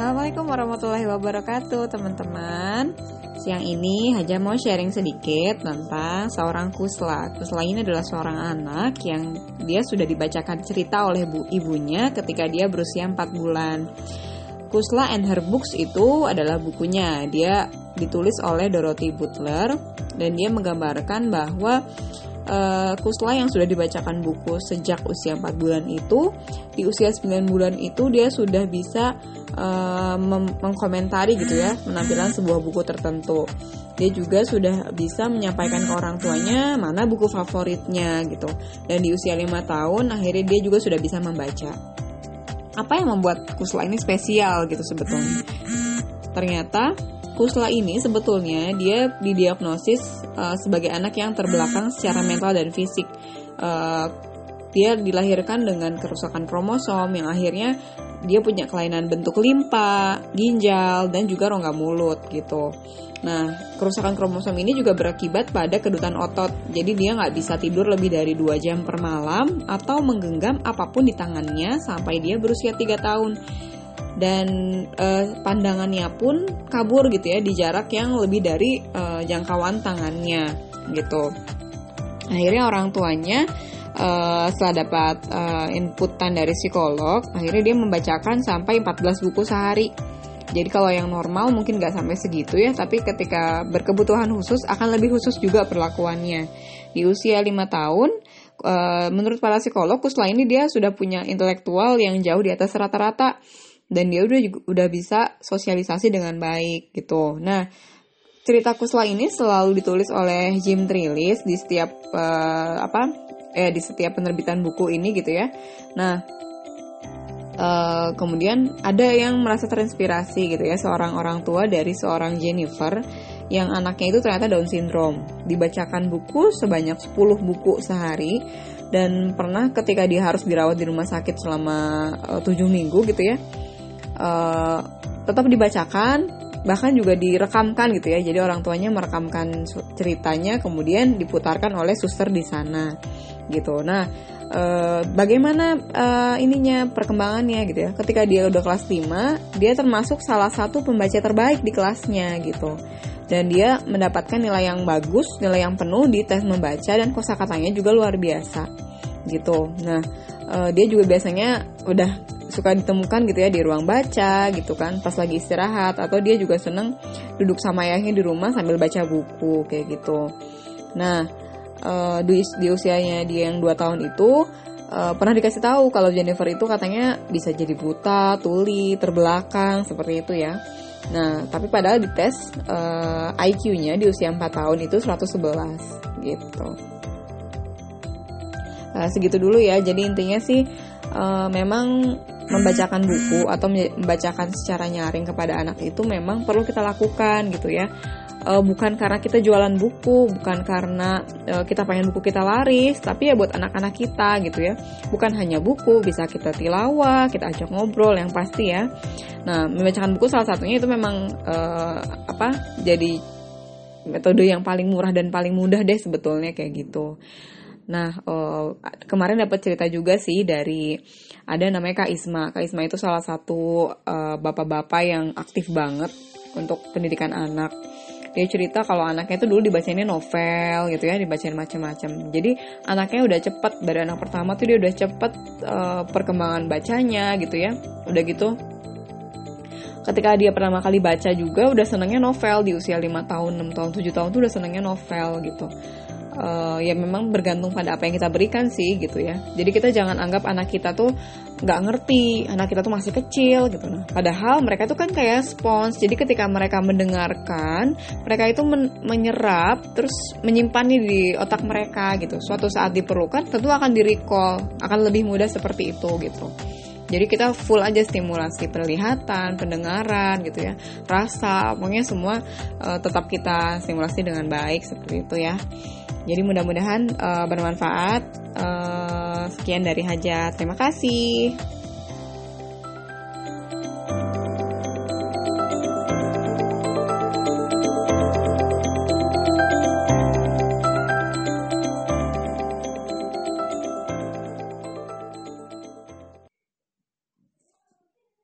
warahmatullahi wabarakatuh teman-teman. Siang ini Haja mau sharing sedikit tentang seorang kusla. Kusla ini adalah seorang anak yang dia sudah dibacakan cerita oleh bu ibunya ketika dia berusia 4 bulan. Kusla and Her Books itu adalah bukunya. Dia ditulis oleh Dorothy Butler Dan dia menggambarkan bahwa uh, Kusla yang sudah dibacakan buku sejak usia 4 bulan itu di usia 9 bulan itu dia sudah bisa uh, mengkomentari gitu ya penampilan sebuah buku tertentu. Dia juga sudah bisa menyampaikan ke orang tuanya mana buku favoritnya gitu. Dan di usia 5 tahun akhirnya dia juga sudah bisa membaca. Apa yang membuat Kusla ini spesial gitu sebetulnya? Ternyata Kusla ini sebetulnya dia didiagnosis uh, sebagai anak yang terbelakang secara mental dan fisik. Uh, dia dilahirkan dengan kerusakan kromosom yang akhirnya dia punya kelainan bentuk limpa, ginjal, dan juga rongga mulut gitu. Nah, kerusakan kromosom ini juga berakibat pada kedutan otot. Jadi dia nggak bisa tidur lebih dari 2 jam per malam atau menggenggam apa pun di tangannya sampai dia berusia 3 tahun dan uh, pandangannya pun kabur gitu ya di jarak yang lebih dari uh, jangkauan tangannya gitu. Akhirnya orang tuanya uh, setelah dapat uh, inputan dari psikolog, akhirnya dia membacakan sampai 14 buku sehari. Jadi kalau yang normal mungkin nggak sampai segitu ya, tapi ketika berkebutuhan khusus akan lebih khusus juga perlakuannya. Di usia 5 tahun, menurut para psikolog, Kusla ini dia sudah punya intelektual yang jauh di atas rata-rata dan dia udah udah bisa sosialisasi dengan baik gitu. Nah, cerita Kusla ini selalu ditulis oleh Jim Trilis di setiap uh, apa eh di setiap penerbitan buku ini gitu ya. Nah, uh, kemudian ada yang merasa terinspirasi gitu ya seorang orang tua dari seorang Jennifer yang anaknya itu ternyata Down syndrome. Dibacakan buku sebanyak 10 buku sehari dan pernah ketika dia harus dirawat di rumah sakit selama uh, 7 minggu gitu ya uh, tetap dibacakan bahkan juga direkamkan gitu ya. Jadi orang tuanya merekamkan ceritanya kemudian diputarkan oleh suster di sana gitu. Nah uh, bagaimana uh, ininya perkembangannya gitu ya. Ketika dia udah kelas 5 dia termasuk salah satu pembaca terbaik di kelasnya gitu. Dan dia mendapatkan nilai yang bagus nilai yang penuh di tes membaca dan kosakatanya juga luar biasa gitu. Nah uh, dia juga biasanya udah suka ditemukan gitu ya di ruang baca gitu kan pas lagi istirahat atau dia juga seneng duduk sama ayahnya di rumah sambil baca buku kayak gitu nah uh, di, di usianya dia yang 2 tahun itu uh, pernah dikasih tahu kalau Jennifer itu katanya bisa jadi buta, tuli, terbelakang seperti itu ya. Nah, tapi padahal di tes eh, IQ-nya di usia 4 tahun itu 111 gitu. Nah, segitu dulu ya. Jadi intinya sih uh, memang membacakan buku atau membacakan secara nyaring kepada anak itu memang perlu kita lakukan gitu ya uh, bukan karena kita jualan buku, bukan karena uh, kita pengen buku kita laris, tapi ya buat anak-anak kita gitu ya. Bukan hanya buku, bisa kita tilawah, kita ajak ngobrol yang pasti ya. Nah, membacakan buku salah satunya itu memang uh, apa? Jadi metode yang paling murah dan paling mudah deh sebetulnya kayak gitu. Nah, uh, kemarin dapat cerita juga sih dari ada namanya Kak Isma. Kak Isma itu salah satu uh, bapak-bapak yang aktif banget untuk pendidikan anak. Dia cerita kalau anaknya itu dulu dibacainnya novel gitu ya, dibacain macam-macam. Jadi anaknya udah cepet dari anak pertama tuh dia udah cepet uh, perkembangan bacanya gitu ya. Udah gitu ketika dia pertama kali baca juga udah senengnya novel di usia 5 tahun, 6 tahun, 7 tahun tuh udah senengnya novel gitu uh, ya memang bergantung pada apa yang kita berikan sih gitu ya. Jadi kita jangan anggap anak kita tuh nggak ngerti anak kita tuh masih kecil gitu. Nah padahal mereka tuh kan kayak spons. Jadi ketika mereka mendengarkan mereka itu men menyerap terus menyimpannya di otak mereka gitu. Suatu saat diperlukan tentu akan di recall akan lebih mudah seperti itu gitu. Jadi kita full aja stimulasi penglihatan, pendengaran gitu ya, rasa, pokoknya semua uh, tetap kita stimulasi dengan baik seperti itu ya. Jadi mudah-mudahan uh, bermanfaat. Uh, sekian dari Hajat. Terima kasih.